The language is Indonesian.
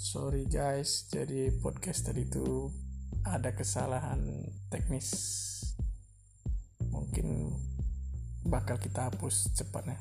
sorry guys. Jadi podcast tadi itu ada kesalahan teknis. Mungkin bakal kita hapus cepatnya.